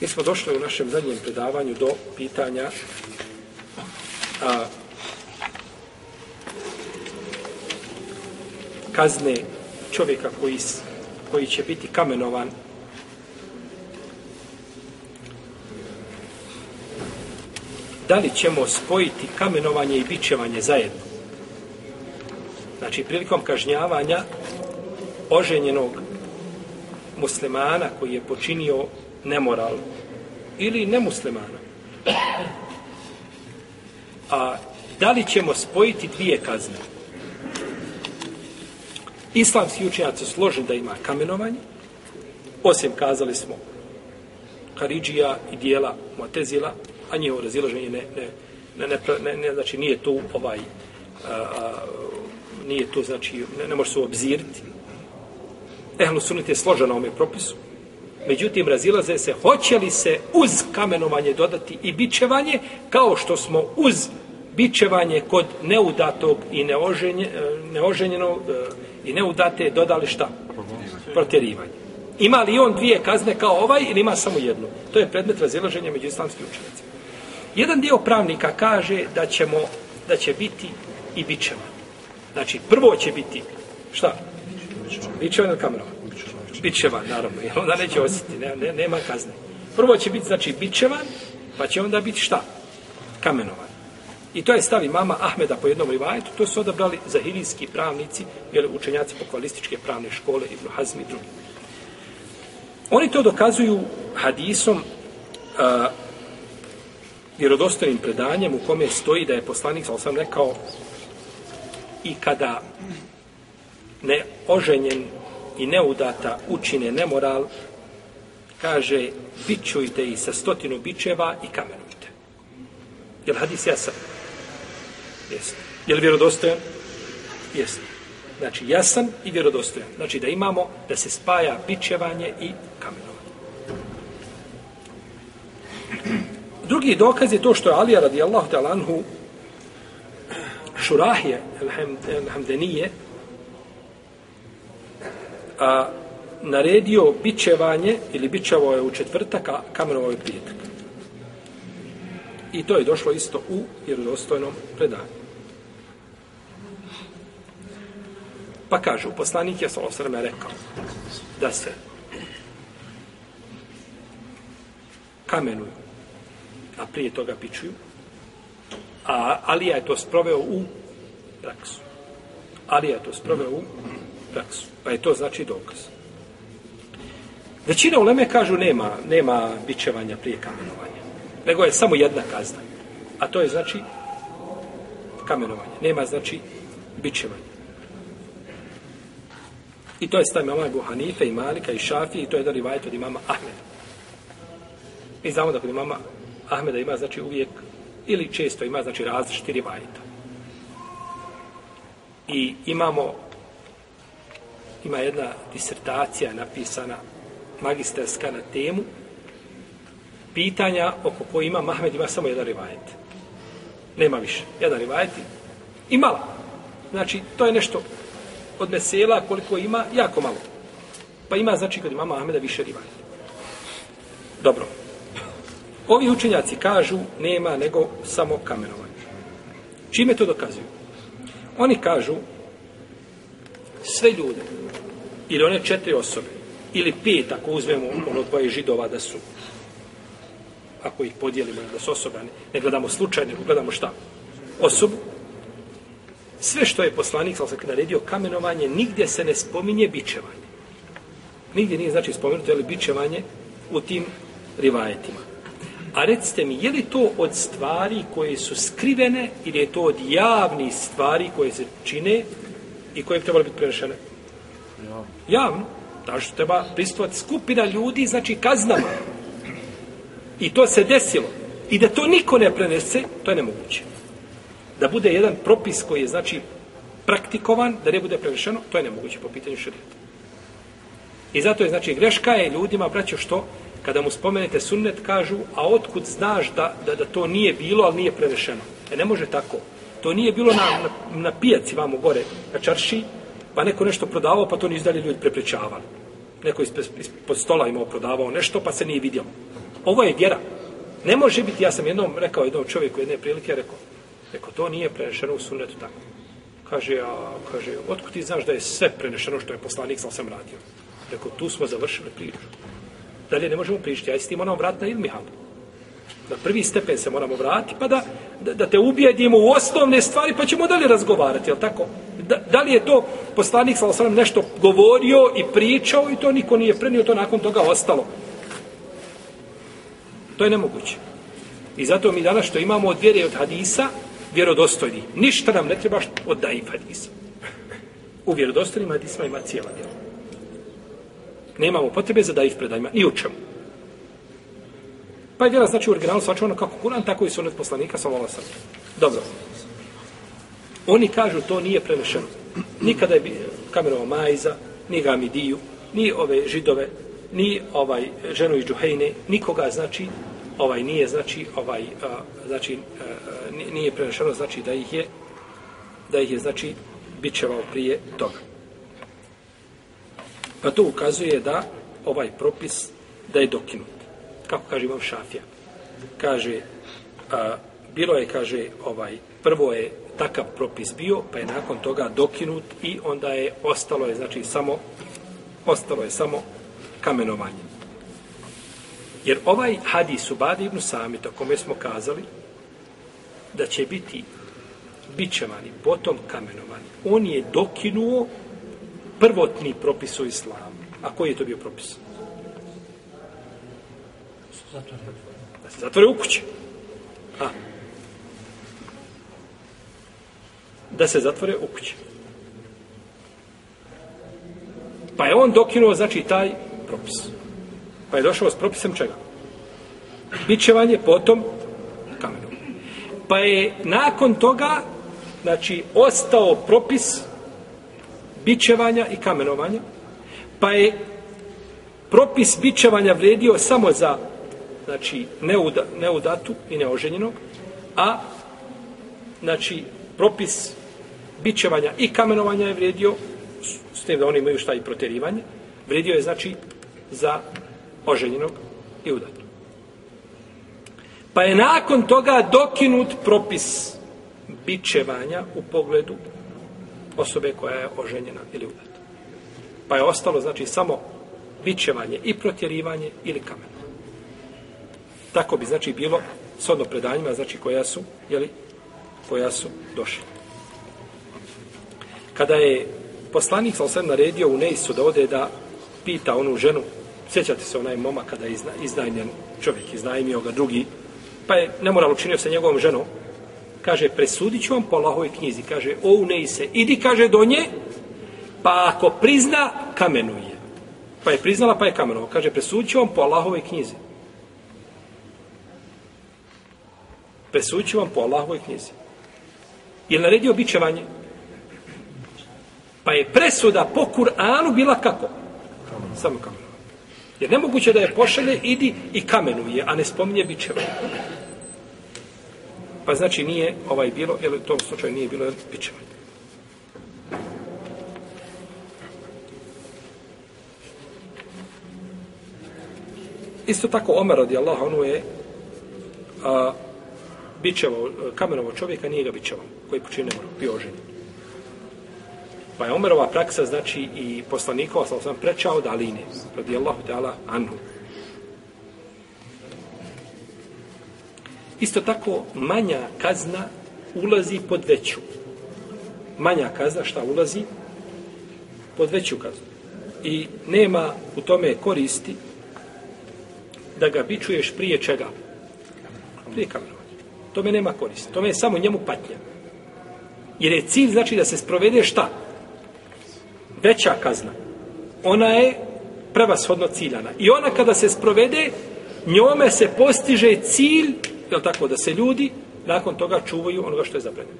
Mi smo došli u našem zadnjem predavanju do pitanja a, kazne čovjeka koji, koji će biti kamenovan da li ćemo spojiti kamenovanje i bičevanje zajedno. Znači, prilikom kažnjavanja oženjenog muslimana koji je počinio nemoral ili nemuslimana. A da li ćemo spojiti dvije kazne? Islamski učenjaci su složeni da ima kamenovanje, osim kazali smo Haridžija i dijela Motezila, a njihovo razilaženje ne, ne, ne, ne, ne, ne, znači nije to ovaj a, a, nije to znači ne, ne može se obzirati ehlu sunit je složeno ome propisu međutim razilaze se hoće li se uz kamenovanje dodati i bičevanje kao što smo uz bičevanje kod neudatog i neoženje, neoženjenog i neudate dodali šta? Protjerivanje. Ima li on dvije kazne kao ovaj ili ima samo jednu? To je predmet razilaženja među islamskim učenicima. Jedan dio pravnika kaže da ćemo da će biti i bičeva. Znači, prvo će biti šta? Bičeva ili kamerova? Bičevan, naravno. Jer onda neće osjetiti, ne, ne, nema kazne. Prvo će biti, znači, bičevan, pa će onda biti šta? Kamenovan. I to je stavi mama Ahmeda po jednom rivajetu, to su odabrali zahirijski pravnici, jel, učenjaci pokvalističke pravne škole, Ibn Hazmi i drugi. Oni to dokazuju hadisom a, vjerodostojnim predanjem u kome stoji da je poslanik, sam sam rekao, i kada ne oženjen i neudata učine nemoral, kaže, bićujte i sa stotinu bičeva i kamenujte. Je li hadis jasan? Jeste. Je li vjerodostojan? Jeste. Znači, jasan i vjerodostojan. Znači, da imamo da se spaja bičevanje i kamenovanje. Drugi dokaz je to što je Alija radijallahu ta'ala anhu Šurahije el-Hamdenije a, naredio bičevanje ili bičevo je u četvrtak, a kamenovao je prijetak. I to je došlo isto u vjerodostojnom predanju. Pa kažu, poslanik je Salosrme rekao da se kamenuju, a prije toga pičuju, a Alija je to sproveo u praksu. Alija je to sproveo u praksu. Pa je to znači dokaz. Većina uleme kažu nema, nema bičevanja prije kamenovanja. Nego je samo jedna kazna. A to je znači kamenovanje. Nema znači bićevanja. I to je stav imama Ebu Hanife i Malika i Šafi i to je da rivajet od imama Ahmeda. Mi znamo da kod imama Ahmeda ima znači uvijek ili često ima znači različiti rivajeta. I imamo ima jedna disertacija napisana magisterska na temu pitanja oko koje ima Mahmed ima samo jedan rivajet. Nema više. Jedan rivajet i mala. Znači, to je nešto od mesela koliko ima, jako malo. Pa ima, znači, kod imama Ahmeda više rivajet. Dobro. Ovi učenjaci kažu nema nego samo kamenovanje. Čime to dokazuju? Oni kažu sve ljude. Ili one četiri osobe. Ili pet ako uzmemo ono dvoje židova da su ako ih podijelimo da su osobe ne gledamo slučaj, nego gledamo šta? Osobu. Sve što je poslanik sam naredio kamenovanje nigdje se ne spominje bičevanje. Nigdje nije znači spomenuto je li bičevanje u tim rivajetima. A recite mi, je li to od stvari koje su skrivene ili je to od javnih stvari koje se čine i koje bi trebalo biti prenešene? Ja. Javno. Ta što treba pristovati skupina ljudi, znači kaznama. I to se desilo. I da to niko ne prenese, to je nemoguće. Da bude jedan propis koji je, znači, praktikovan, da ne bude prevešeno, to je nemoguće po pitanju šarijeta. I zato je, znači, greška je ljudima, braćo, što kada mu spomenete sunnet, kažu, a otkud znaš da, da, da to nije bilo, ali nije prevešeno. E ne može tako. To nije bilo na, na, na pijaci vamo gore, na čarši, pa neko nešto prodavao, pa to nisu dalje ljudi preprečavali. Neko ispod, ispod stola imao prodavao nešto, pa se nije vidjelo. Ovo je vjera. Ne može biti, ja sam jednom rekao jednom čovjeku jedne prilike, rekao, rekao, to nije prenešeno u sunnetu tako. Kaže, a, kaže, otkud ti znaš da je sve prenešeno što je poslanik sam sam radio? Rekao, tu smo završili priču. Dalje ne možemo pričati, ja s tim moramo vratiti na ilmihal. Na prvi stepen se moramo vratiti, pa da, da, da te ubijedimo u osnovne stvari, pa ćemo dalje razgovarati, jel tako? Da, da li je to poslanik sa sam nešto govorio i pričao i to niko nije prenio, to nakon toga ostalo. To je nemoguće. I zato mi danas što imamo od vjere od hadisa, vjerodostojni. Ništa nam ne treba od daif hadisa. U vjerodostojnim hadisma ima cijela vjera. Nemamo potrebe za daif predajima. I u čemu? Pa je vjera znači u originalu svačavano kako Kur'an, tako i sunet poslanika sa vola. Dobro. Oni kažu to nije prenešeno. Nikada je kamerova majza, ni Gamidiju, ni ove židove, ni ovaj ženu iz Džuhejne, nikoga znači ovaj nije znači ovaj a, znači a, nije prenešeno znači da ih je da ih je znači bičevao prije toga. Pa to ukazuje da ovaj propis da je dokinut. Kako kaže Imam Šafija? Kaže a, bilo je kaže ovaj prvo je takav propis bio, pa je nakon toga dokinut i onda je ostalo je znači samo ostalo je samo kamenovanje. Jer ovaj hadis u Badi ibn Samita, kome smo kazali, da će biti bićevani, potom kamenovani, on je dokinuo prvotni propis u islamu. A koji je to bio propis? Da se zatvore u kući. A. Da se zatvore u kući. Pa je on dokinuo, znači, taj propis. Pa je došao s propisem čega? Bićevanje, potom kamenom. Pa je nakon toga, znači, ostao propis bićevanja i kamenovanja, pa je propis bićevanja vredio samo za znači neuda, neudatu i neoženjenog, a znači propis bićevanja i kamenovanja je vrijedio, s tim da oni imaju šta i proterivanje, vrijedio je znači za oženjenog i udatu. Pa je nakon toga dokinut propis bićevanja u pogledu osobe koja je oženjena ili udata. Pa je ostalo, znači, samo bićevanje i protjerivanje ili kamen. Tako bi, znači, bilo s odno predanjima, znači, koja su, jeli, koja su došli. Kada je poslanik sa osam naredio u Nejsu da ode da pita onu ženu, sjećate se onaj moma kada je izna, iznajmljen čovjek, iznajmio ga drugi, pa je nemoral učinio sa njegovom ženom, kaže, presudit ću vam po Allahovoj knjizi, kaže, o u Nejse, idi, kaže, do nje, pa ako prizna, kamenuje. Pa je priznala, pa je kamenova. Kaže, presudit ću vam po Allahovoj knjizi. Presudit vam po Allahovoj knjizi. Je naredio bićevanje? Pa je presuda po Kur'anu bila kako? Samo kamen. Jer nemoguće da je pošalje, idi i kamenuje, a ne spominje bićevanje. Pa znači nije ovaj bilo, jer u tom slučaju nije bilo bićevanje. Isto tako Omer radi Allah, ono je a, bićevao, kamenovao čovjeka, nije ga bićevao, koji počinio nemoro, bio oženjen. Pa je Omerova praksa, znači, i poslanikova, sam sam prečao da Aline, radi Allahu ta'ala, anhu. Isto tako, manja kazna ulazi pod veću. Manja kazna šta ulazi? Pod veću kaznu. I nema u tome koristi da ga bičuješ prije čega? Prije kamenovanja. Tome nema koristi. Tome je samo njemu patnja. Jer je cilj znači da se sprovede šta? Veća kazna. Ona je prevashodno ciljana. I ona kada se sprovede, njome se postiže cilj, je tako, da se ljudi nakon toga čuvaju onoga što je zabranjeno.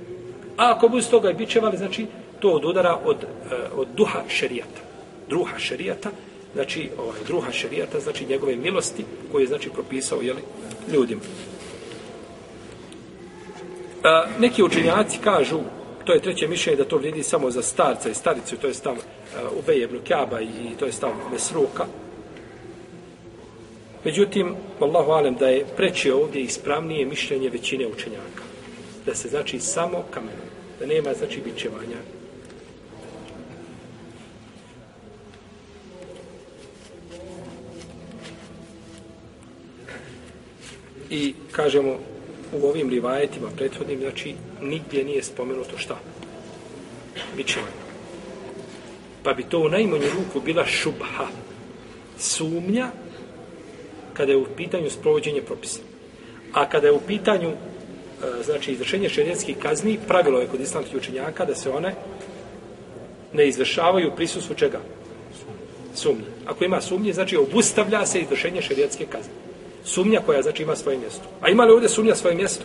A ako budu s toga i bićevali, znači, to od udara od, od duha šerijata. Druha šerijata, znači, ovaj, druha šerijata, znači njegove milosti koje je, znači, propisao, jeli, ljudima. A, neki učenjaci kažu, to je treće mišljenje, da to vrijedi samo za starca i staricu, to je stav uh, Ubeje ibn Kjaba i to je stav Mesruka. Međutim, Allahu alem, da je preće ovdje ispravnije mišljenje većine učenjaka. Da se znači samo kamenom. Da nema znači bićevanja. I kažemo, u ovim rivajetima prethodnim, znači, nigdje nije spomenuto šta? Bićevanje. Pa bi to u najmanju ruku bila šubha. Sumnja kada je u pitanju sprovođenje propisa. A kada je u pitanju e, znači izvršenje šerijetskih kazni, pravilo je kod islamskih učenjaka da se one ne izvršavaju prisustvu čega? Sumnje. Ako ima sumnje, znači obustavlja se izvršenje šerijetske kazne. Sumnja koja znači ima svoje mjesto. A ima li ovdje sumnja svoje mjesto?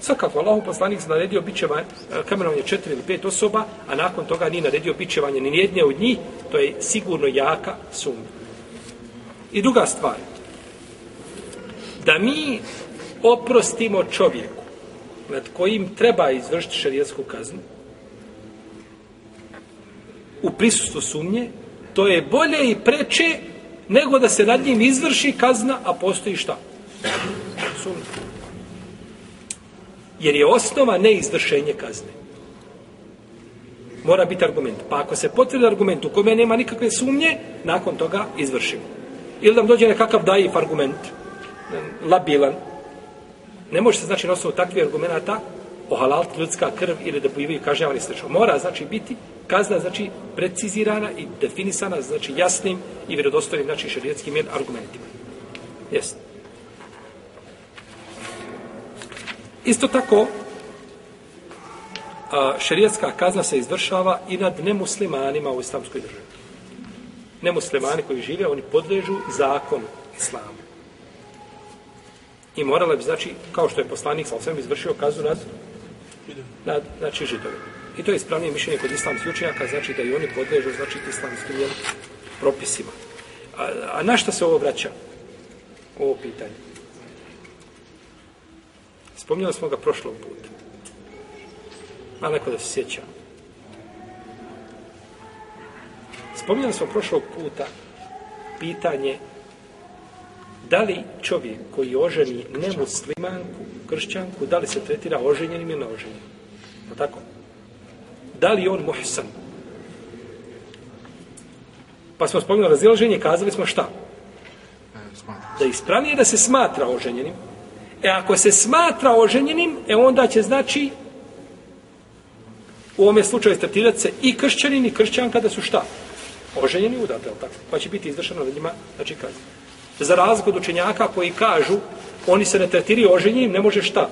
Svakako, Allahu poslanik se naredio bićevanje, kamenovanje četiri ili pet osoba, a nakon toga nije naredio bićevanje ni jedne od njih, to je sigurno jaka sumnja. I druga stvar, da mi oprostimo čovjeku nad kojim treba izvršiti šarijetsku kaznu u prisustvu sumnje, to je bolje i preče nego da se nad njim izvrši kazna, a postoji šta? Sumnja. Jer je osnova neizvršenje kazne. Mora biti argument. Pa ako se potvrdi argument u kome nema nikakve sumnje, nakon toga izvršimo. Ili nam dođe nekakav dajiv argument, labilan, ne može se znači na osnovu takvih argumenta ohalalt ljudska krv ili da bivaju kažnjavani slično. Mora znači biti kazna znači precizirana i definisana znači jasnim i vjerodostojnim znači šarijetskim argumentima. Jeste. Isto tako, a, šerijetska kazna se izvršava i nad nemuslimanima u islamskoj državi. Nemuslimani koji žive, oni podležu zakonu islamu. I morala bi, znači, kao što je poslanik sa osvijem izvršio kazu nad, nad znači, židovi. I to je ispravnije mišljenje kod islamskih učenjaka, znači da i oni podležu, znači, islamskim jel, propisima. A, a na što se ovo vraća? Ovo pitanje. Spomnjali smo ga prošlog puta. Ma neko da se sjeća. Spomnjali smo prošlog puta pitanje da li čovjek koji oženi nemuslimanku, kršćanku, da li se tretira oženjenim ili neoženjenim? Pa tako? Da li on muhsan? Pa smo spomenuli razilaženje, kazali smo šta? Da ispravnije da se smatra oženjenim, E ako se smatra oženjenim, e onda će znači u ovome slučaju tretirati se i kršćanin i kršćanka da su šta? Oženjeni udate, tako? Pa će biti izvršeno na njima, znači kazni. Za razliku od učenjaka koji kažu oni se ne tretiraju oženjenim, ne može šta?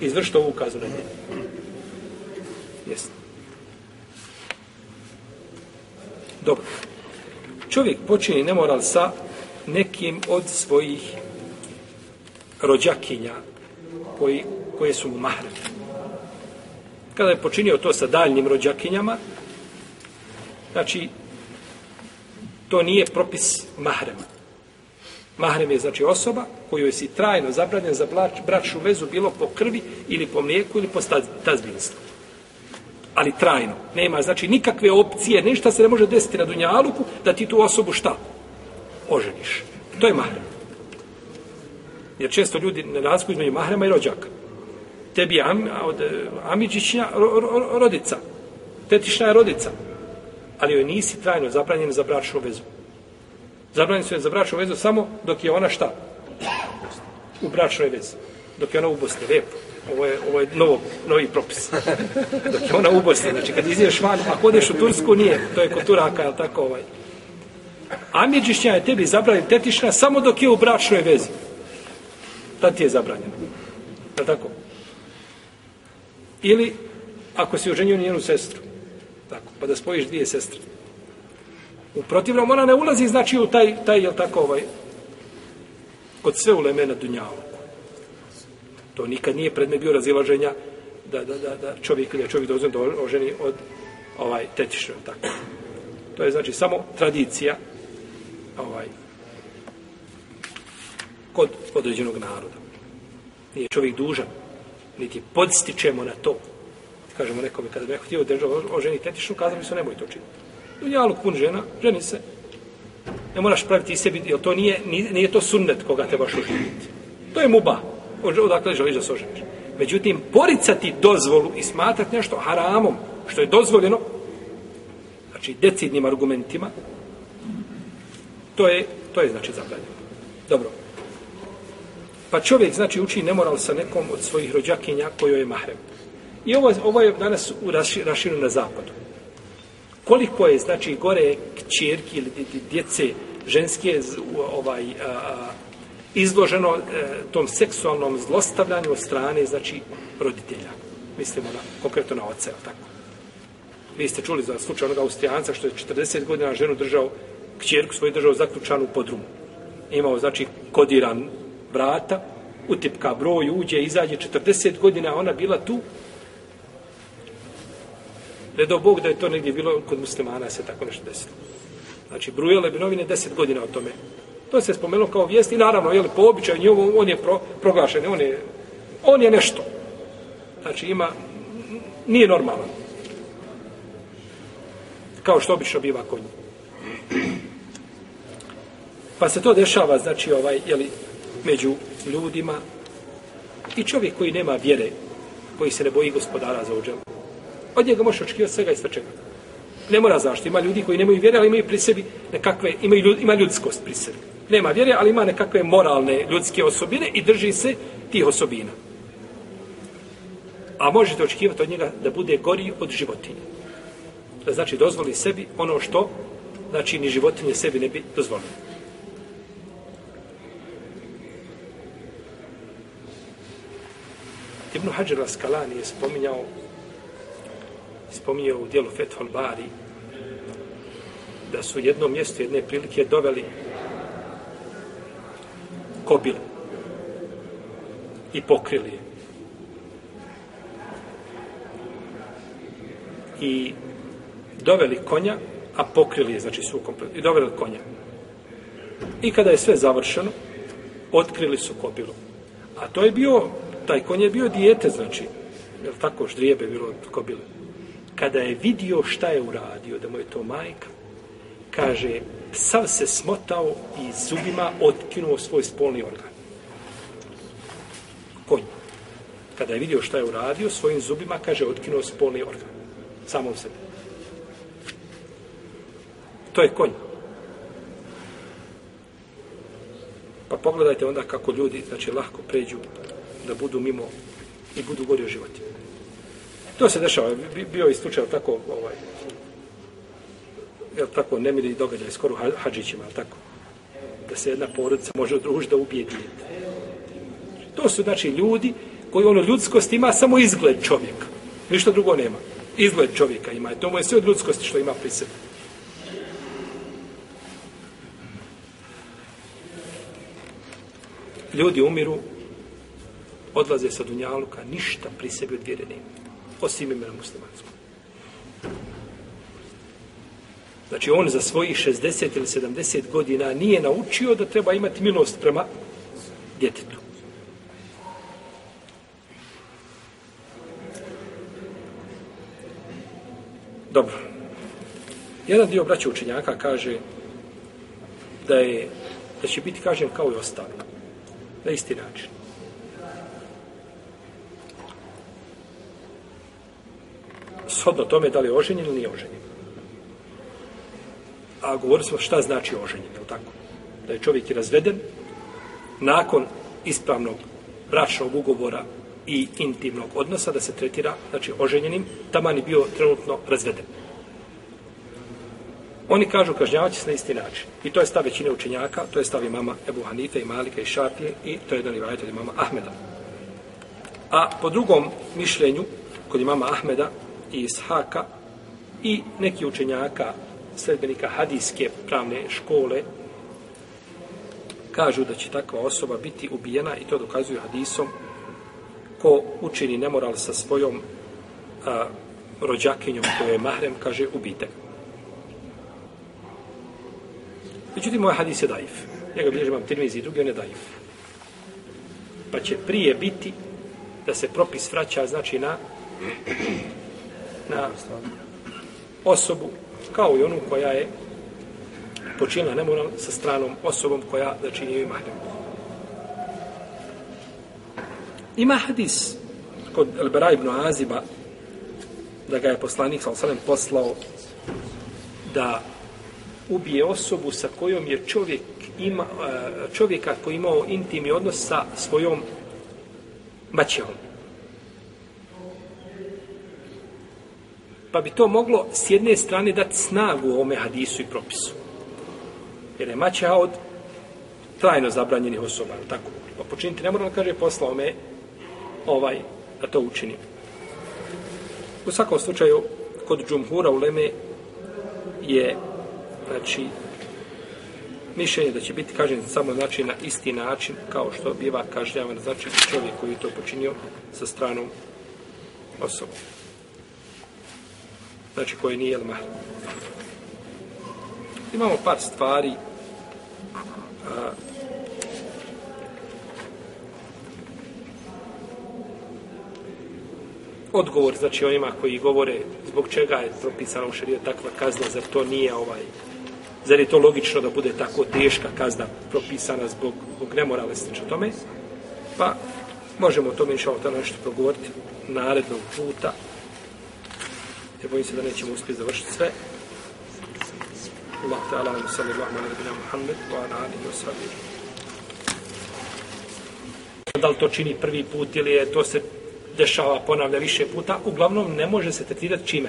Izvršiti ovu ukazu na njemu. Jeste. Dobro. Čovjek počini nemoral sa nekim od svojih rođakinja koji, koje su mu mahre. Kada je počinio to sa daljnim rođakinjama, znači, to nije propis mahrema. Mahrem je znači osoba kojoj je si trajno zabranjen za bračnu vezu bilo po krvi ili po mlijeku ili po tazbinstvu. Ali trajno. Nema znači nikakve opcije, ništa se ne može desiti na Dunjaluku da ti tu osobu šta? Oženiš. To je mahrem. Jer često ljudi ne razliku između mahrema i rođaka. Tebi je am, od e, Amidžićnja ro, ro, rodica. Tetišna je rodica. Ali joj nisi trajno zabranjen za bračnu vezu. Zabranjen su je za bračnu vezu samo dok je ona šta? U bračnoj vezi. Dok je ona u Bosni. Lijepo. Ovo je, ovo je novo, novi propis. Dok je ona u Bosni. Znači kad izješ van, ako odeš u Tursku, nije. To je kod Turaka, je tako ovaj. Amidžićnja je tebi zabranjen tetišna samo dok je u bračnoj vezi tad ti je zabranjeno. Je tako? Ili, ako si oženio njenu sestru, tako, pa da spojiš dvije sestre. U protivnom, ona ne ulazi, znači, u taj, taj jel tako, ovaj, kod sve uleme na Dunjalu. To nikad nije predmet bio razilaženja da, da, da, da čovjek ili čovjek dozvan da oženi od ovaj tetiše, tako. To je znači samo tradicija ovaj kod određenog naroda. Nije čovjek dužan, niti podstičemo na to. Kažemo nekome, kada bi neko htio da oženi tetišu, kazali su, nemoj to činiti. Dunjaluk pun žena, ženi se. Ne moraš praviti i sebi, jer to nije, nije, nije to sunnet koga te baš oženiti. To je muba. Odakle želiš da se oženiš. Međutim, poricati dozvolu i smatrati nešto haramom, što je dozvoljeno, znači decidnim argumentima, to je, to je znači zabranjeno. Dobro. Pa čovjek, znači, uči nemoral sa nekom od svojih rođakinja kojoj je mahrem. I ovo, ovo je danas u rašinu na zapadu. Koliko je, znači, gore kćerki ili djece ženske ovaj, a, a, izloženo a, tom seksualnom zlostavljanju od strane, znači, roditelja. Mislimo na, konkretno na oca, tako. Vi ste čuli za slučaj onog Austrijanca što je 40 godina ženu držao, kćerku svoju držao zaključanu u podrumu. Imao, znači, kodiran vrata, utipka broj, uđe, izađe 40 godina, ona bila tu, Ne do Bog da je to negdje bilo kod muslimana se tako nešto desilo. Znači, brujale bi novine deset godina o tome. To se spomenulo kao vijest i naravno, jel, po običaju njovo, on je pro, proglašen, on je, on je nešto. Znači, ima, nije normalan. Kao što obično biva kod njih. Pa se to dešava, znači, ovaj, jeli, među ljudima i čovjek koji nema vjere, koji se ne boji gospodara za uđelu. Od njega možeš očekivati svega i svačega. Ne mora zašto. Ima ljudi koji nemaju vjere, ali imaju pri sebi nekakve, imaju ljud, ima ljudskost pri sebi. Nema vjere, ali ima nekakve moralne ljudske osobine i drži se tih osobina. A možete očekivati od njega da bude gori od životinje. Da znači dozvoli sebi ono što znači ni životinje sebi ne bi dozvolili. Ibn Hajar Askalani je spominjao spominje u dijelu Fethul Bari da su jedno mjesto jedne prilike doveli kobile i pokrili je. I doveli konja, a pokrili je, znači su kompletno, i doveli konja. I kada je sve završeno, otkrili su kobilu. A to je bio, taj konj je bio dijete, znači, je tako, ždrijebe bilo od kobile kada je vidio šta je uradio, da mu je to majka, kaže, sav se smotao i zubima otkinuo svoj spolni organ. Konj. Kada je vidio šta je uradio, svojim zubima, kaže, otkinuo spolni organ. Samom sebi. To je konj. Pa pogledajte onda kako ljudi, znači, lahko pređu da budu mimo i budu gori o životima. To se dešava, bio je slučaj tako, ovaj, jel tako, nemili događaj skoro hađićima, tako, da se jedna porodica može odružiti da ubije dijete. To su, znači, ljudi koji ono ljudskost ima samo izgled čovjeka. Ništa drugo nema. Izgled čovjeka ima. To mu je sve od ljudskosti što ima pri sebi. Ljudi umiru, odlaze sa Dunjaluka, ništa pri sebi od vjere nema osim imena muslimanskog. Znači, on za svojih 60 ili 70 godina nije naučio da treba imati milost prema djetetu. Dobro. Jedan dio braća učenjaka kaže da je da će biti kažen kao i ostali. Na isti način. Shodno tome da li je oženjen ili nije oženjen. A govorili smo šta znači oženjen, je tako? Da je čovjek razveden nakon ispravnog bračnog ugovora i intimnog odnosa da se tretira, znači oženjenim, taman je bio trenutno razveden. Oni kažu kažnjavaće se na isti način. I to je stav većine učenjaka, to je stav i mama Ebu Hanife i Malika i Šafije i to je jedan i mama Ahmeda. A po drugom mišljenju, kod imama Ahmeda, i Ishaka i neki učenjaka sredbenika hadijske pravne škole kažu da će takva osoba biti ubijena i to dokazuju hadisom ko učini nemoral sa svojom a, rođakinjom koja je mahrem, kaže ubite. Međutim, ovaj hadis je daif. Njega bilježi vam tirmizi i drugi, on je daif. Pa će prije biti da se propis vraća, znači na na osobu kao i onu koja je počinila nemoral sa stranom osobom koja znači nije mahrem. Ima hadis kod Elbera ibn Aziba da ga je poslanik sa osanem poslao da ubije osobu sa kojom je čovjek ima, e, čovjeka koji imao intimni odnos sa svojom maćehom. Pa bi to moglo s jedne strane dati snagu ovome hadisu i propisu. Jer je maćeha od trajno zabranjenih osoba. Tako. Pa počiniti ne moram kaže poslao me ovaj da to učinim. U svakom slučaju, kod džumhura u Leme je, znači, mišljenje da će biti kažen samo znači na isti način kao što biva kažnjavan znači čovjek koji je to počinio sa stranom osobom. Znači koji nije mahr. Imamo par stvari. A, odgovor znači onima koji govore zbog čega je propisana u šarijetu takva kazna, zar to nije ovaj zar je to logično da bude tako teška kazna propisana zbog, zbog nemorale slično znači, tome? Pa možemo o tome inša Allah nešto progovoriti narednog puta jer bojim se da nećemo uspjeti završiti sve. Allah ta'ala wa sallallahu ala nabina Muhammed wa ala alihi wa sallam da li to čini prvi put ili je to se dešava, ponavlja više puta, uglavnom ne može se tretirati čime?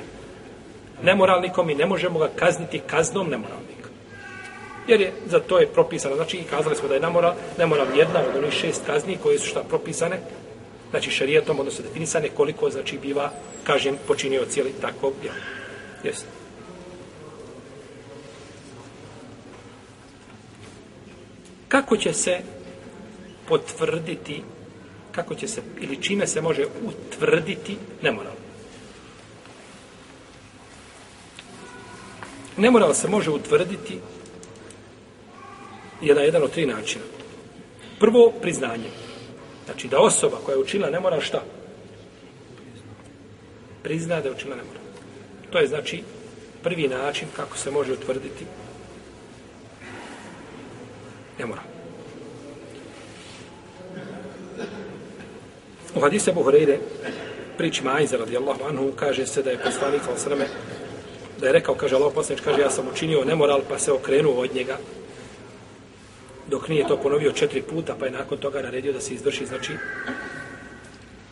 Nemoralnikom i ne možemo ga kazniti kaznom nemoralnika. Jer je za to je propisano, znači kazali smo da je nemoral, nemoral jedna od onih šest kazni koje su šta propisane, znači šarijetom, odnosno definisane koliko znači biva kažem počinio cijeli takvog djela. Jesi. Kako će se potvrditi kako će se, ili čime se može utvrditi nemoral. Nemoral se može utvrditi je na jedan od tri načina. Prvo, priznanje. Znači da osoba koja je učinila nemoral šta? Prizna da je učinila nemoral. To je znači prvi način kako se može utvrditi nemoral. U hadise Abu Hureyre, priči Majza radijallahu anhu, kaže se da je poslanik sa osrame, da je rekao, kaže Allah poslanič, kaže ja sam učinio nemoral, pa se okrenuo od njega, dok nije to ponovio četiri puta, pa je nakon toga naredio da se izvrši, znači,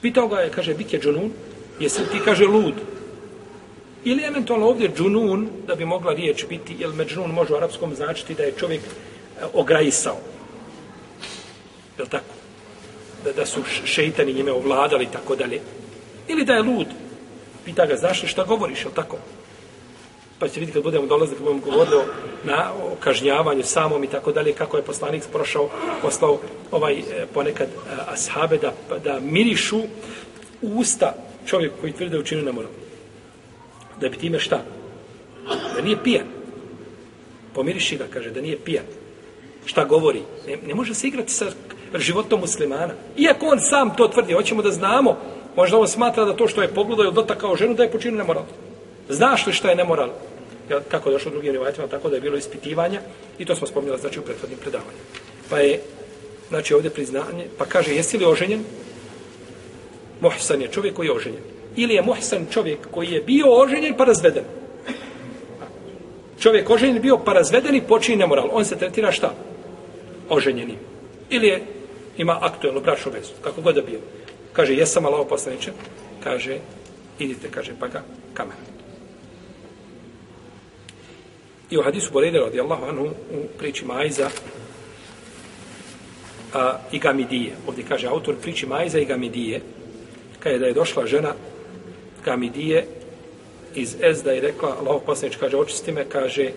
pitao ga je, kaže, bit je džunun, jesi ti, kaže, lud, ili eventualno ovdje džunun, da bi mogla riječ biti, jer međunun može u arapskom značiti da je čovjek e, ograjisao. Je li tako? da, da su šeitani njime ovladali tako dalje. Ili da je lud. Pita ga, znaš li šta govoriš, je tako? Pa ćete vidjeti kad budemo dolazili, kad budemo govorili o, na, o kažnjavanju samom i tako dalje, kako je poslanik prošao, poslao ovaj e, ponekad e, ashabe da, da mirišu usta čovjek koji tvrde da učinu nemoral. Da bi time šta? Da nije pijan. Pomiriši ga, kaže, da nije pijan. Šta govori? Ne, ne može se igrati sa životom muslimana. Iako on sam to tvrdi, hoćemo da znamo, možda on smatra da to što je pogledao ili dotakao ženu da je počinio nemoral. Znaš li šta je nemoral? Kako je došlo drugim rivajetima, tako da je bilo ispitivanja i to smo spomnjali znači, u prethodnim predavanju. Pa je, znači ovdje priznanje, pa kaže, jesi li oženjen? Mohsan je čovjek koji je oženjen. Ili je Mohsan čovjek koji je bio oženjen pa razveden. Čovjek oženjen bio pa razveden i počinje nemoral. On se tretira šta? Oženjenim. Ili je ima aktuelnu bračnu vezu, kako god da bio. Kaže, jesam Allah poslaniče, kaže, idite, kaže, pa ga kamen. I u hadisu Borede radijallahu anhu u priči Majza a, i Gamidije. Ovdje kaže autor priči Majza i Gamidije. Kaže da je došla žena Gamidije iz Ezda i rekla, Allah poslanič kaže, očisti me, kaže,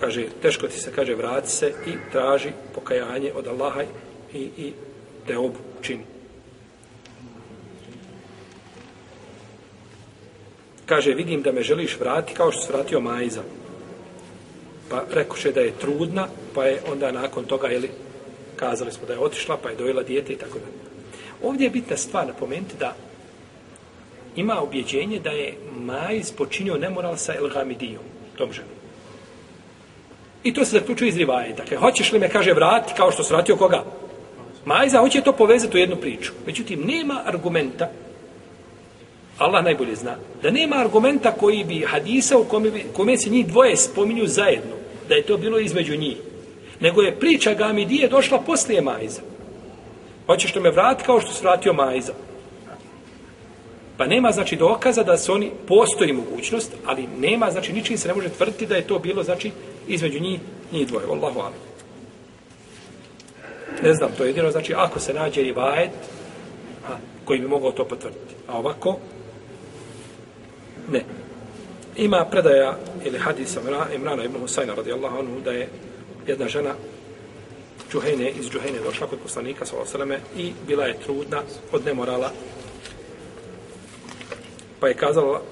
kaže, teško ti se, kaže, vrati se i traži pokajanje od Allaha i, i te obu čini. Kaže, vidim da me želiš vrati kao što se vratio Majza. Pa rekoše da je trudna, pa je onda nakon toga, jeli, kazali smo da je otišla, pa je dojela dijete i tako da. Ovdje je bitna stvar napomenuti da ima objeđenje da je Majz počinio nemoral sa Elhamidijom, tom ženom. I to se zaključuje iz rivaje. Dakle, hoćeš li me, kaže, vrati kao što se vratio koga? Majza hoće to povezati u jednu priču. Međutim, nema argumenta, Allah najbolje zna, da nema argumenta koji bi hadisa u kome, kome se njih dvoje spominju zajedno, da je to bilo između njih. Nego je priča Gamidije došla poslije Majza. Hoćeš što me vrat kao što se vratio Majza? Pa nema znači dokaza da su oni postoji mogućnost, ali nema znači ničim se ne može tvrditi da je to bilo znači između njih njih dvoje. Allahu a'lam. Ne znam, to je jedino znači ako se nađe i vajet a, koji bi mogao to potvrditi. A ovako ne. Ima predaja ili hadisa Imrana ibn Husayna radijallahu anhu da je jedna žena Džuhejne, iz Džuhejne došla kod poslanika s.a.v. i bila je trudna od nemorala pa je kazala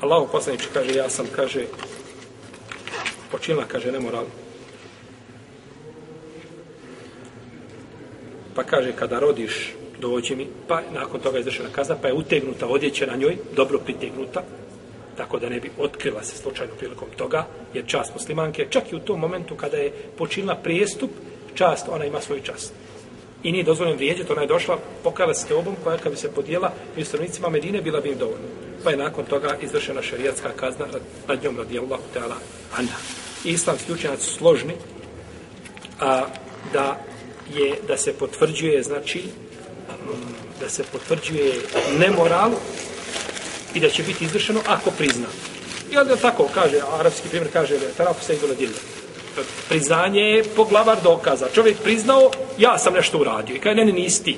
Allahu poslanič kaže ja sam kaže počinila kaže nemoral pa kaže kada rodiš dođi mi pa nakon toga je izvršena kazna pa je utegnuta odjeća na njoj dobro pritegnuta tako da ne bi otkrila se slučajno prilikom toga jer čast muslimanke čak i u tom momentu kada je počinila prijestup čast ona ima svoj čast i nije dozvoljeno vrijeđati, ona je došla, pokala se teobom koja kad bi se podijela i stanovnicima Medine, bila bi im dovoljna. Pa je nakon toga izvršena šarijatska kazna nad njom radijallahu ta'ala anha. Islamski učenjaci su složni a, da je da se potvrđuje znači da se potvrđuje nemoral i da će biti izvršeno ako prizna. I onda tako kaže, arapski primjer kaže, da tarafu se idola djelja priznanje je poglavar dokaza. Čovjek priznao, ja sam nešto uradio. I kaže, ne, ne, nisi ti.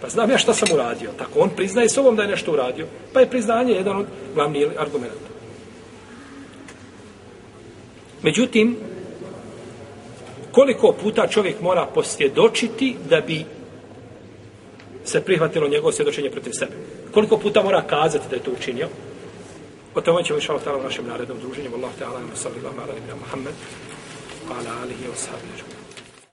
Pa znam ja šta sam uradio. Tako, on priznaje s ovom da je nešto uradio. Pa je priznanje jedan od glavnih argumenta. Međutim, koliko puta čovjek mora posvjedočiti da bi se prihvatilo njegovo svjedočenje protiv sebe? Koliko puta mora kazati da je to učinio? O tome ćemo išao tala u našem narednom druženju. Wallahu ta'ala, sallallahu ala nabina Muhammed, ala alihi wa sahbihi.